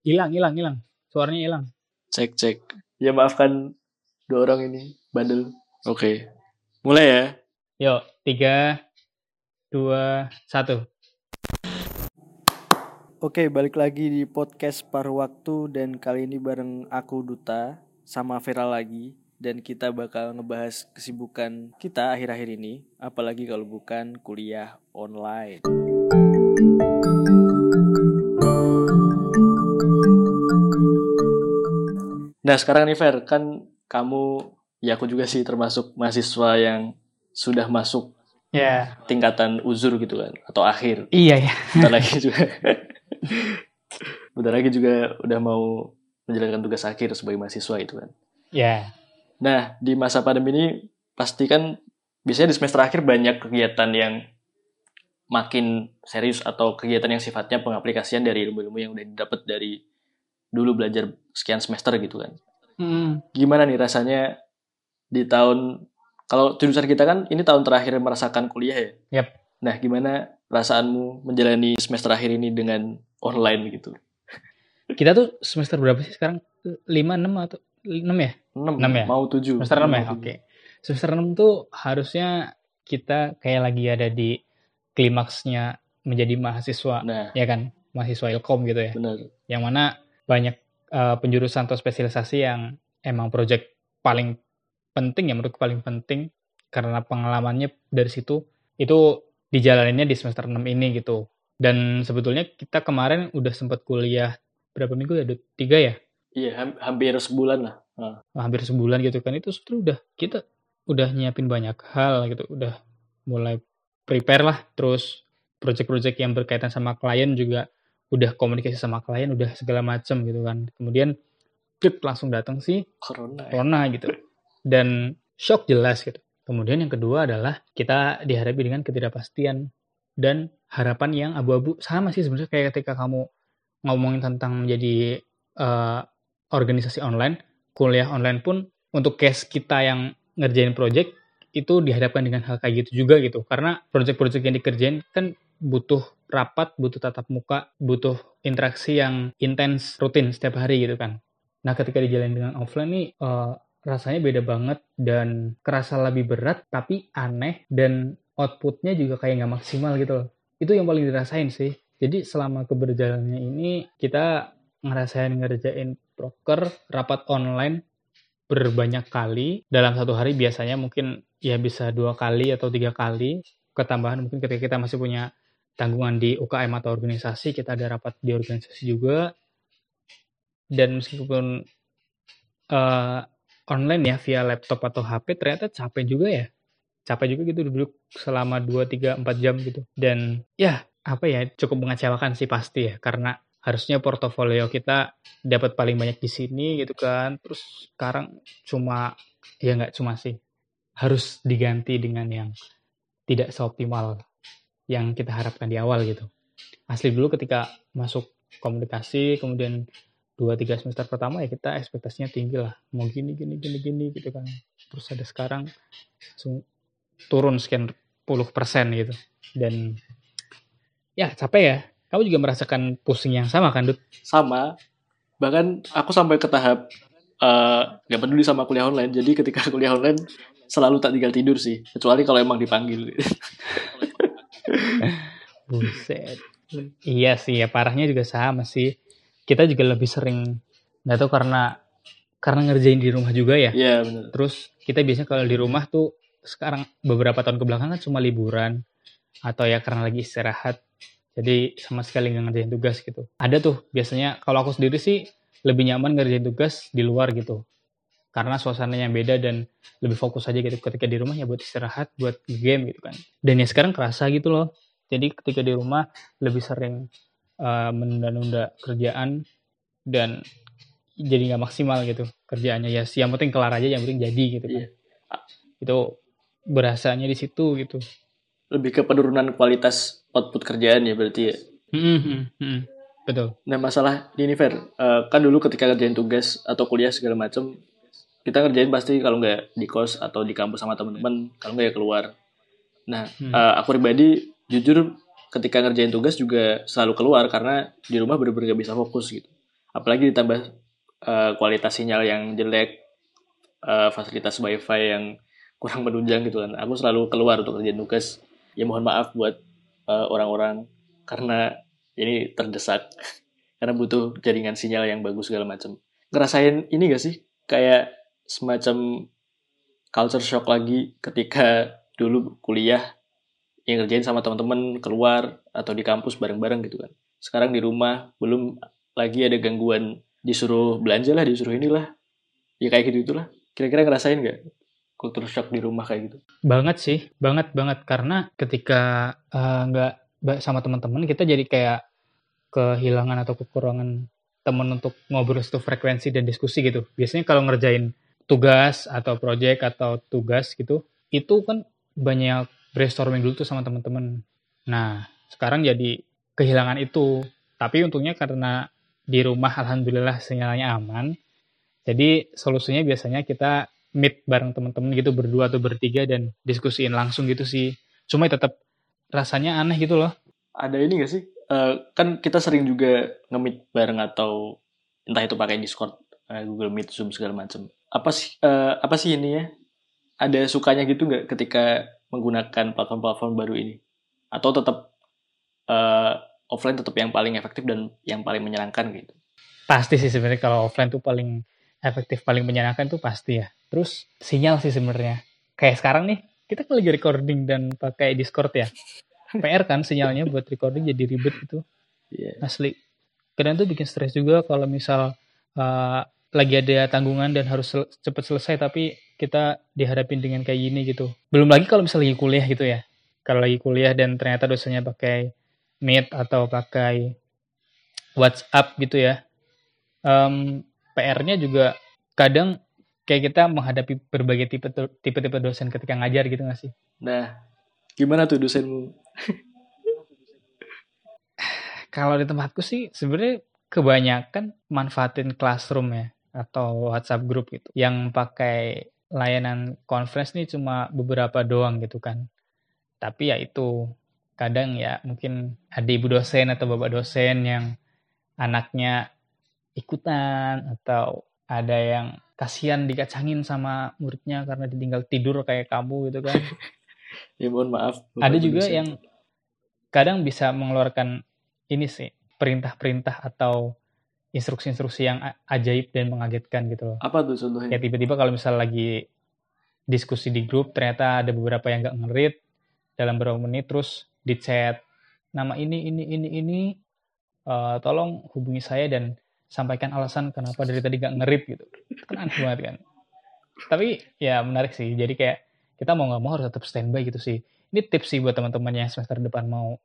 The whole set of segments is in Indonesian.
Hilang, hilang, hilang. Suaranya hilang. Cek cek. Ya maafkan dua orang ini bandel. Oke. Mulai ya. Yuk, tiga, dua, satu. Oke, balik lagi di podcast Paruh Waktu dan kali ini bareng aku Duta sama Vera lagi dan kita bakal ngebahas kesibukan kita akhir-akhir ini, apalagi kalau bukan kuliah online. Nah sekarang nih Fer, kan kamu, ya aku juga sih termasuk mahasiswa yang sudah masuk Ya. tingkatan uzur gitu kan, atau akhir. Iya ya. Bentar lagi juga. Bentar lagi juga udah mau menjalankan tugas akhir sebagai mahasiswa itu kan. Ya. Nah, di masa pandemi ini pasti kan biasanya di semester akhir banyak kegiatan yang makin serius atau kegiatan yang sifatnya pengaplikasian dari ilmu-ilmu yang udah didapat dari dulu belajar sekian semester gitu kan. Hmm. Gimana nih rasanya di tahun kalau jurusan kita kan ini tahun terakhir merasakan kuliah ya. Yap. Nah, gimana perasaanmu menjalani semester akhir ini dengan online gitu? Kita tuh semester berapa sih sekarang? Lima, enam atau enam ya? 6, Enam ya? mau 7. Semester enam ya? Oke. Semester enam tuh harusnya kita kayak lagi ada di klimaksnya menjadi mahasiswa, Nah, ya kan? Mahasiswa Ilkom gitu ya. benar. Yang mana banyak eh, penjurusan atau spesialisasi yang emang project paling penting ya menurutku paling penting karena pengalamannya dari situ itu dijalaninnya di semester 6 ini gitu. Dan sebetulnya kita kemarin udah sempat kuliah berapa minggu ya? Tiga ya? Iya, ham- hampir sebulan lah. Nah, hampir sebulan gitu kan itu sebetulnya udah kita udah nyiapin banyak hal gitu udah mulai prepare lah terus project-project yang berkaitan sama klien juga udah komunikasi sama klien udah segala macam gitu kan kemudian klik langsung datang sih corona. ya. corona gitu dan shock jelas gitu kemudian yang kedua adalah kita dihadapi dengan ketidakpastian dan harapan yang abu-abu sama sih sebenarnya kayak ketika kamu ngomongin tentang menjadi eh, organisasi online kuliah online pun untuk case kita yang ngerjain project itu dihadapkan dengan hal kayak gitu juga gitu karena project-project yang dikerjain kan butuh rapat, butuh tatap muka, butuh interaksi yang intens rutin setiap hari gitu kan. Nah ketika dijalani dengan offline nih eh, rasanya beda banget dan kerasa lebih berat tapi aneh dan outputnya juga kayak nggak maksimal gitu loh. Itu yang paling dirasain sih. Jadi selama keberjalanannya ini kita ngerasain ngerjain proker rapat online berbanyak kali dalam satu hari biasanya mungkin ya bisa dua kali atau tiga kali ketambahan mungkin ketika kita masih punya tanggungan di UKM atau organisasi kita ada rapat di organisasi juga. Dan meskipun eh, online ya via laptop atau HP ternyata capek juga ya. Capek juga gitu duduk selama 2, 3, 4 jam gitu. Dan ya apa ya cukup mengecewakan sih pasti ya. Karena harusnya portofolio kita dapat paling banyak di sini gitu kan. Terus sekarang cuma ya nggak cuma sih. Harus diganti dengan yang tidak seoptimal yang kita harapkan di awal gitu asli dulu ketika masuk komunikasi kemudian dua tiga semester pertama ya kita ekspektasinya tinggi lah mau gini gini gini gini gitu kan terus ada sekarang turun sekian puluh persen gitu dan ya capek ya kamu juga merasakan pusing yang sama kan Dut? Sama. Bahkan aku sampai ke tahap eh, nggak peduli sama kuliah online. Jadi ketika kuliah online selalu tak tinggal tidur sih. Kecuali kalau emang dipanggil. Buset. Iya sih ya parahnya juga sama sih. Kita juga lebih sering nggak tahu karena karena ngerjain di rumah juga ya. Iya benar. Terus kita biasanya kalau di rumah tuh sekarang beberapa tahun kebelakangan cuma liburan atau ya karena lagi istirahat. Jadi sama sekali nggak ngerjain tugas gitu. Ada tuh biasanya kalau aku sendiri sih lebih nyaman ngerjain tugas di luar gitu. Karena suasananya beda dan lebih fokus aja gitu ketika di rumah ya buat istirahat, buat game gitu kan. Dan ya sekarang kerasa gitu loh. Jadi ketika di rumah lebih sering uh, menunda-nunda kerjaan dan jadi nggak maksimal gitu kerjaannya ya yang penting kelar aja yang penting jadi gitu kan Iya. itu berasanya di situ gitu Lebih ke penurunan kualitas output kerjaan ya berarti ya. Hmm, hmm, hmm. betul Nah masalah ini Fer, Eh, kan dulu ketika ngerjain tugas atau kuliah segala macam, kita ngerjain pasti kalau nggak di kos atau di kampus sama teman-teman, kalau nggak ya keluar. Nah, Hmm. eh, aku pribadi jujur ketika ngerjain tugas juga selalu keluar karena di rumah bener-bener gak bisa fokus gitu. apalagi ditambah uh, kualitas sinyal yang jelek uh, fasilitas wifi yang kurang menunjang gitu kan aku selalu keluar untuk kerjaan tugas ya mohon maaf buat uh, orang-orang karena ini terdesak karena butuh jaringan sinyal yang bagus segala macam ngerasain ini gak sih kayak semacam culture shock lagi ketika dulu kuliah yang ngerjain sama teman-teman keluar atau di kampus bareng-bareng gitu kan. Sekarang di rumah belum lagi ada gangguan disuruh belanja lah disuruh inilah. Ya kayak gitu itulah. Kira-kira ngerasain nggak kultur shock di rumah kayak gitu? Banget sih banget banget. Karena ketika uh, nggak sama teman-teman kita jadi kayak kehilangan atau kekurangan teman untuk ngobrol satu frekuensi dan diskusi gitu. Biasanya kalau ngerjain tugas atau project atau tugas gitu itu kan banyak brainstorming dulu tuh sama teman-teman nah sekarang jadi kehilangan itu tapi untungnya karena di rumah alhamdulillah sinyalnya aman jadi solusinya biasanya kita meet bareng teman-teman gitu berdua atau bertiga dan diskusiin langsung gitu sih. Cuma tetap rasanya aneh gitu loh. Ada ini gak sih? Uh, kan kita sering juga nge-meet bareng atau entah itu pakai Discord, uh, Google Meet, Zoom segala macam. Apa sih uh, apa sih ini ya? Ada sukanya gitu nggak ketika menggunakan platform-platform baru ini? Atau tetap uh, offline tetap yang paling efektif dan yang paling menyenangkan gitu? Pasti sih sebenarnya kalau offline tuh paling efektif paling menyenangkan tuh pasti ya. Terus sinyal sih sebenarnya. Kayak sekarang nih, kita kan lagi recording dan pakai Discord ya. PR kan sinyalnya buat recording jadi ribet gitu. Yeah. Asli. Kadang tuh bikin stres juga kalau misal uh, lagi ada tanggungan dan harus sel cepet selesai tapi kita dihadapin dengan kayak gini gitu. Belum lagi kalau misal lagi kuliah gitu ya. Kalau lagi kuliah dan ternyata dosanya pakai Meet atau pakai WhatsApp gitu ya. Um, PR-nya juga kadang kayak kita menghadapi berbagai tipe tipe-tipe dosen ketika ngajar gitu gak sih? Nah, gimana tuh dosenmu? Kalau di tempatku sih sebenarnya kebanyakan manfaatin classroom ya atau WhatsApp group gitu. Yang pakai layanan conference nih cuma beberapa doang gitu kan. Tapi ya itu kadang ya mungkin ada ibu dosen atau bapak dosen yang anaknya ikutan atau ada yang kasihan dikacangin sama muridnya karena ditinggal tidur kayak kamu gitu kan. ya mohon maaf. Ada juga yang kadang bisa mengeluarkan ini sih perintah-perintah atau instruksi-instruksi yang ajaib dan mengagetkan gitu loh. Apa tuh contohnya? Ya tiba-tiba kalau misal lagi diskusi di grup ternyata ada beberapa yang nggak ngerit dalam beberapa menit terus di chat nama ini ini ini ini uh, tolong hubungi saya dan sampaikan alasan kenapa dari tadi gak ngerit gitu. Kan aneh banget kan. Tapi ya menarik sih. Jadi kayak kita mau nggak mau harus tetap standby gitu sih. Ini tips sih buat teman-teman yang semester depan mau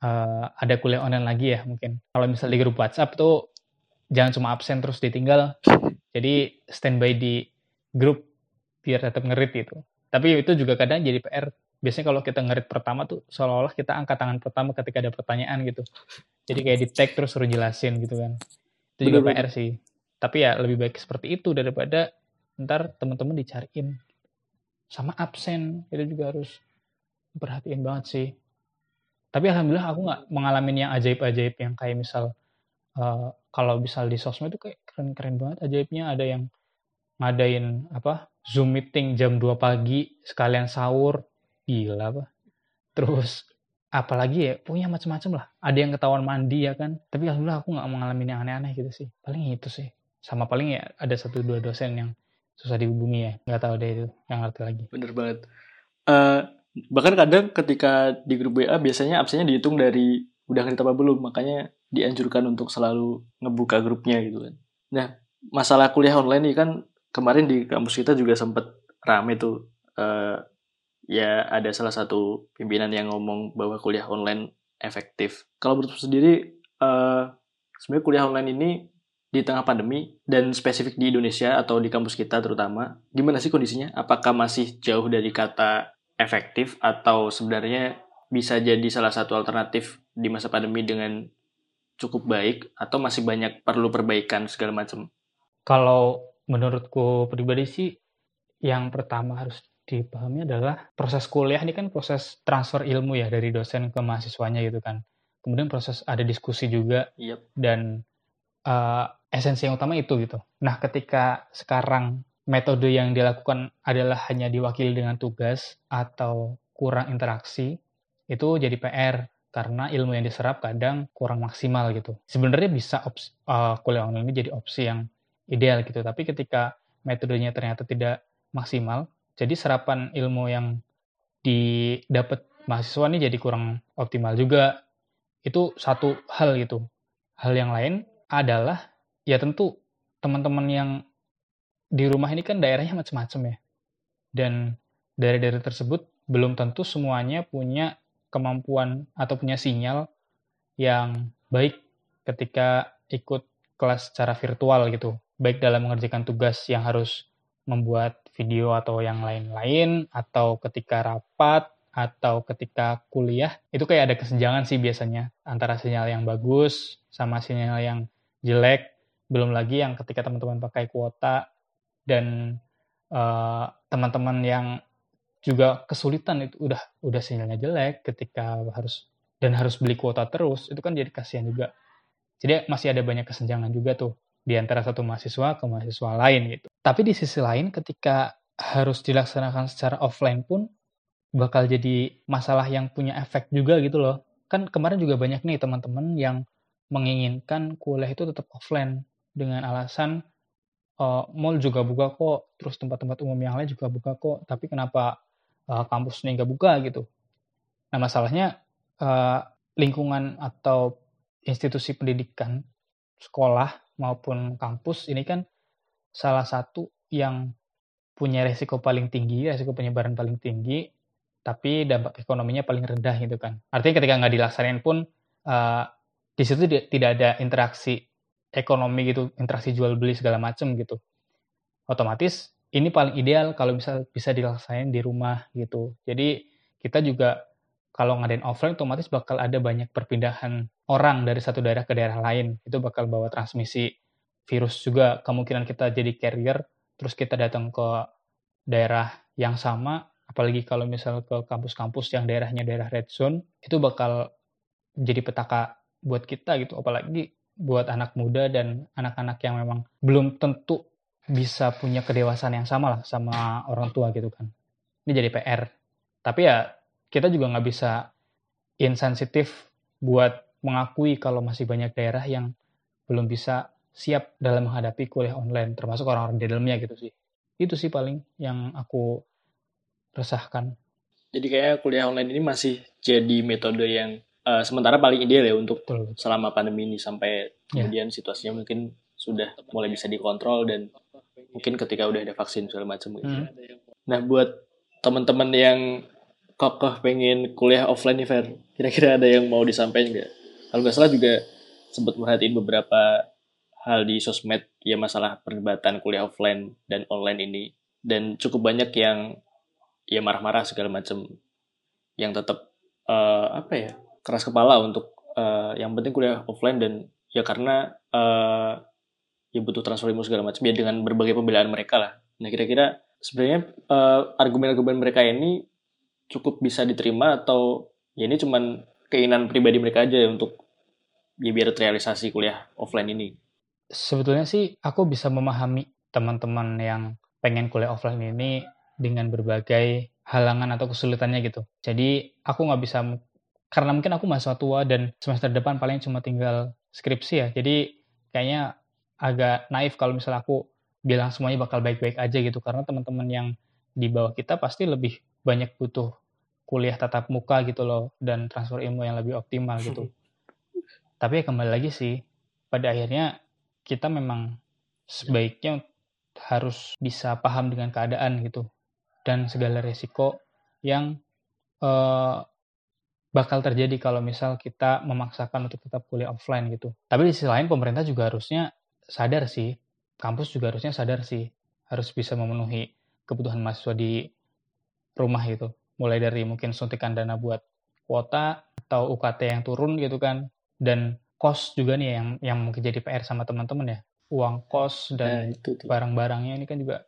uh, ada kuliah online lagi ya mungkin. Kalau misal di grup WhatsApp tuh jangan cuma absen terus ditinggal. Jadi standby di grup biar tetap ngerit gitu. Tapi itu juga kadang jadi PR biasanya kalau kita ngerit pertama tuh seolah-olah kita angkat tangan pertama ketika ada pertanyaan gitu. Jadi kayak di tag terus suruh jelasin gitu kan. Itu juga PR sih. Tapi ya lebih baik seperti itu daripada ntar teman-teman dicariin. Sama absen itu juga harus perhatiin banget sih. Tapi alhamdulillah aku nggak mengalami yang ajaib-ajaib yang kayak misal uh, kalau misal di sosmed itu kayak keren-keren banget ajaibnya ada yang ngadain apa zoom meeting jam 2 pagi sekalian sahur. Gila apa terus apalagi ya punya macam-macam lah. Ada yang ketahuan mandi ya kan. Tapi alhamdulillah aku nggak mengalami yang aneh-aneh gitu sih. Paling itu sih. Sama paling ya ada satu dua dosen yang susah dihubungi ya. Nggak tahu deh itu yang ngerti lagi. Bener banget. Uh, bahkan kadang ketika di grup WA biasanya absennya dihitung dari udah ngerti apa belum. Makanya dianjurkan untuk selalu ngebuka grupnya gitu kan nah masalah kuliah online ini kan kemarin di kampus kita juga sempet rame tuh uh, ya ada salah satu pimpinan yang ngomong bahwa kuliah online efektif. Kalau menurut sendiri, uh, sebenarnya kuliah online ini di tengah pandemi dan spesifik di Indonesia atau di kampus kita terutama, gimana sih kondisinya? Apakah masih jauh dari kata efektif atau sebenarnya bisa jadi salah satu alternatif di masa pandemi dengan cukup baik atau masih banyak perlu perbaikan segala macam? Kalau menurutku pribadi sih yang pertama harus dipahami adalah proses kuliah ini kan proses transfer ilmu ya dari dosen ke mahasiswanya gitu kan. Kemudian proses ada diskusi juga yep. dan uh, esensi yang utama itu gitu. Nah, ketika sekarang metode yang dilakukan adalah hanya diwakili dengan tugas atau kurang interaksi, itu jadi PR karena ilmu yang diserap kadang kurang maksimal gitu. Sebenarnya bisa opsi, uh, kuliah online ini jadi opsi yang ideal gitu, tapi ketika metodenya ternyata tidak maksimal, jadi serapan ilmu yang didapat mahasiswa ini jadi kurang optimal juga. Itu satu hal gitu. Hal yang lain adalah ya tentu teman-teman yang di rumah ini kan daerahnya macam-macam ya. Dan daerah-daerah tersebut belum tentu semuanya punya kemampuan atau punya sinyal yang baik ketika ikut kelas secara virtual gitu. Baik dalam mengerjakan tugas yang harus membuat video atau yang lain-lain, atau ketika rapat, atau ketika kuliah, itu kayak ada kesenjangan sih biasanya antara sinyal yang bagus sama sinyal yang jelek. Belum lagi yang ketika teman-teman pakai kuota dan uh, teman-teman yang juga kesulitan itu udah udah sinyalnya jelek ketika harus dan harus beli kuota terus itu kan jadi kasihan juga. Jadi masih ada banyak kesenjangan juga tuh di antara satu mahasiswa ke mahasiswa lain gitu. Tapi di sisi lain ketika harus dilaksanakan secara offline pun bakal jadi masalah yang punya efek juga gitu loh. Kan kemarin juga banyak nih teman-teman yang menginginkan kuliah itu tetap offline dengan alasan uh, mall juga buka kok terus tempat-tempat umum yang lain juga buka kok tapi kenapa uh, kampus ini nggak buka gitu. Nah masalahnya uh, lingkungan atau institusi pendidikan sekolah maupun kampus ini kan salah satu yang punya resiko paling tinggi, resiko penyebaran paling tinggi, tapi dampak ekonominya paling rendah gitu kan. Artinya ketika nggak dilaksanain pun uh, di situ tidak ada interaksi ekonomi gitu, interaksi jual beli segala macam gitu. Otomatis ini paling ideal kalau bisa bisa dilaksanain di rumah gitu. Jadi kita juga kalau ngadain offline otomatis bakal ada banyak perpindahan orang dari satu daerah ke daerah lain. Itu bakal bawa transmisi virus juga. Kemungkinan kita jadi carrier terus kita datang ke daerah yang sama apalagi kalau misal ke kampus-kampus yang daerahnya daerah red zone itu bakal jadi petaka buat kita gitu apalagi buat anak muda dan anak-anak yang memang belum tentu bisa punya kedewasaan yang sama lah sama orang tua gitu kan. Ini jadi PR. Tapi ya kita juga nggak bisa insensitif buat mengakui kalau masih banyak daerah yang belum bisa siap dalam menghadapi kuliah online, termasuk orang-orang di dalamnya gitu sih. Itu sih paling yang aku resahkan. Jadi kayaknya kuliah online ini masih jadi metode yang uh, sementara paling ideal ya untuk Betul. selama pandemi ini sampai ya. kemudian yeah. situasinya mungkin sudah mulai bisa dikontrol dan mungkin ketika udah ada vaksin segala macam gitu. Hmm. Nah buat teman-teman yang kokoh pengen kuliah offline nih Fer, kira-kira ada yang mau disampaikan nggak? Kalau nggak salah juga sempat merhatiin beberapa hal di sosmed ya masalah perdebatan kuliah offline dan online ini dan cukup banyak yang ya marah-marah segala macam yang tetap uh, apa ya keras kepala untuk uh, yang penting kuliah offline dan ya karena uh, ya butuh transfer ilmu segala macam ya dengan berbagai pembelaan mereka lah. Nah kira-kira sebenarnya uh, argumen-argumen mereka ini cukup bisa diterima atau ya ini cuman keinginan pribadi mereka aja untuk ya biar terrealisasi kuliah offline ini. Sebetulnya sih aku bisa memahami teman-teman yang pengen kuliah offline ini dengan berbagai halangan atau kesulitannya gitu. Jadi aku nggak bisa karena mungkin aku mahasiswa tua dan semester depan paling cuma tinggal skripsi ya. Jadi kayaknya agak naif kalau misalnya aku bilang semuanya bakal baik-baik aja gitu karena teman-teman yang di bawah kita pasti lebih banyak butuh kuliah tatap muka gitu loh dan transfer ilmu yang lebih optimal gitu. Tapi ya kembali lagi sih pada akhirnya kita memang sebaiknya harus bisa paham dengan keadaan gitu dan segala resiko yang uh, bakal terjadi kalau misal kita memaksakan untuk tetap kuliah offline gitu. Tapi di sisi lain pemerintah juga harusnya sadar sih, kampus juga harusnya sadar sih, harus bisa memenuhi kebutuhan mahasiswa di rumah gitu. Mulai dari mungkin suntikan dana buat kuota atau UKT yang turun gitu kan, dan kos juga nih yang yang mungkin jadi PR sama teman-teman ya, uang kos dan nah, barang-barangnya ini kan juga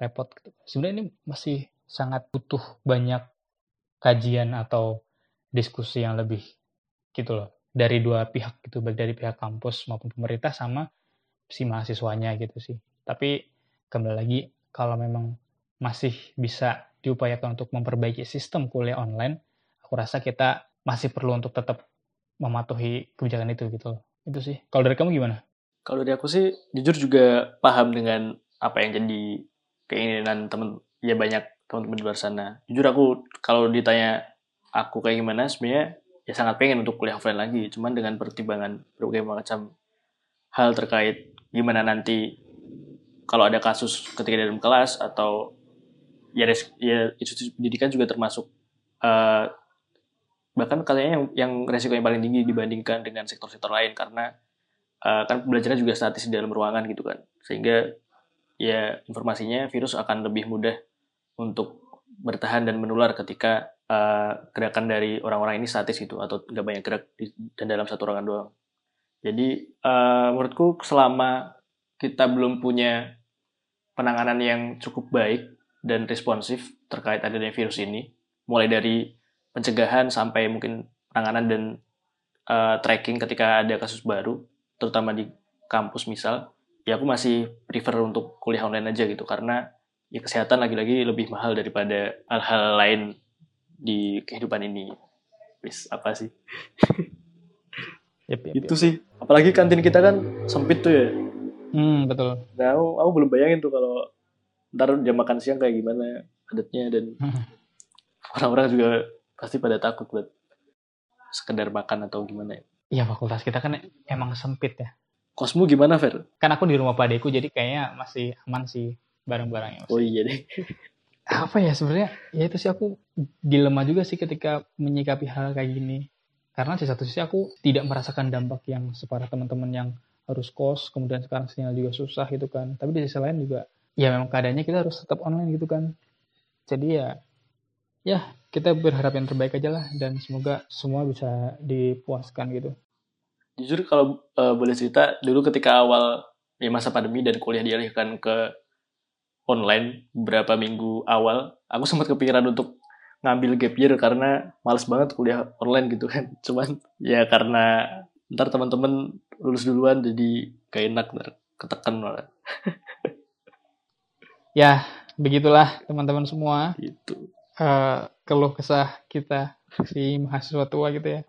repot. Gitu. Sebenarnya ini masih sangat butuh banyak kajian atau diskusi yang lebih gitu loh. dari dua pihak gitu, baik dari pihak kampus maupun pemerintah sama si mahasiswanya gitu sih. Tapi kembali lagi kalau memang masih bisa diupayakan untuk memperbaiki sistem kuliah online, aku rasa kita masih perlu untuk tetap mematuhi kebijakan itu gitu. Itu sih. Kalau dari kamu gimana? Kalau dari aku sih jujur juga paham dengan apa yang jadi keinginan temen ya banyak teman-teman di luar sana. Jujur aku kalau ditanya aku kayak gimana sebenarnya ya sangat pengen untuk kuliah offline lagi, cuman dengan pertimbangan berbagai macam hal terkait gimana nanti kalau ada kasus ketika dalam kelas atau ya res, ya institusi pendidikan juga termasuk uh, bahkan katanya yang yang resiko yang paling tinggi dibandingkan dengan sektor-sektor lain karena uh, kan belajarnya juga statis di dalam ruangan gitu kan sehingga ya informasinya virus akan lebih mudah untuk bertahan dan menular ketika uh, gerakan dari orang-orang ini statis gitu atau nggak banyak gerak di, dan dalam satu ruangan doang. Jadi uh, menurutku selama kita belum punya penanganan yang cukup baik dan responsif terkait adanya virus ini, mulai dari pencegahan sampai mungkin penanganan dan uh, tracking ketika ada kasus baru, terutama di kampus misal, ya aku masih prefer untuk kuliah online aja gitu karena ya kesehatan lagi-lagi lebih mahal daripada hal-hal lain di kehidupan ini. Wis apa sih? Yep, yep, itu yep. sih. Apalagi kantin kita kan sempit tuh ya. Hmm, betul. Nah, aku, aku belum bayangin tuh kalau ntar jam makan siang kayak gimana adatnya dan orang-orang juga pasti pada takut buat sekedar makan atau gimana ya. Iya, fakultas kita kan emang sempit ya. Kosmu gimana, Fer? Kan aku di rumah padeku jadi kayaknya masih aman sih barang-barangnya. Oh iya deh. Apa ya sebenarnya? Ya itu sih aku dilema juga sih ketika menyikapi hal kayak gini. Karena di satu sisi aku tidak merasakan dampak yang separah teman-teman yang harus kos, kemudian sekarang sinyal juga susah gitu kan. Tapi di sisi lain juga, ya memang keadaannya kita harus tetap online gitu kan. Jadi ya, ya kita berharap yang terbaik aja lah dan semoga semua bisa dipuaskan gitu. Jujur kalau uh, boleh cerita, dulu ketika awal ya masa pandemi dan kuliah dialihkan ke online beberapa minggu awal, aku sempat kepikiran untuk ngambil gap year karena males banget kuliah online gitu kan. Cuman ya karena ntar teman-teman lulus duluan jadi gak enak ntar ketekan malah. ya, begitulah teman-teman semua. Gitu. Uh, keluh kesah kita si mahasiswa tua gitu ya.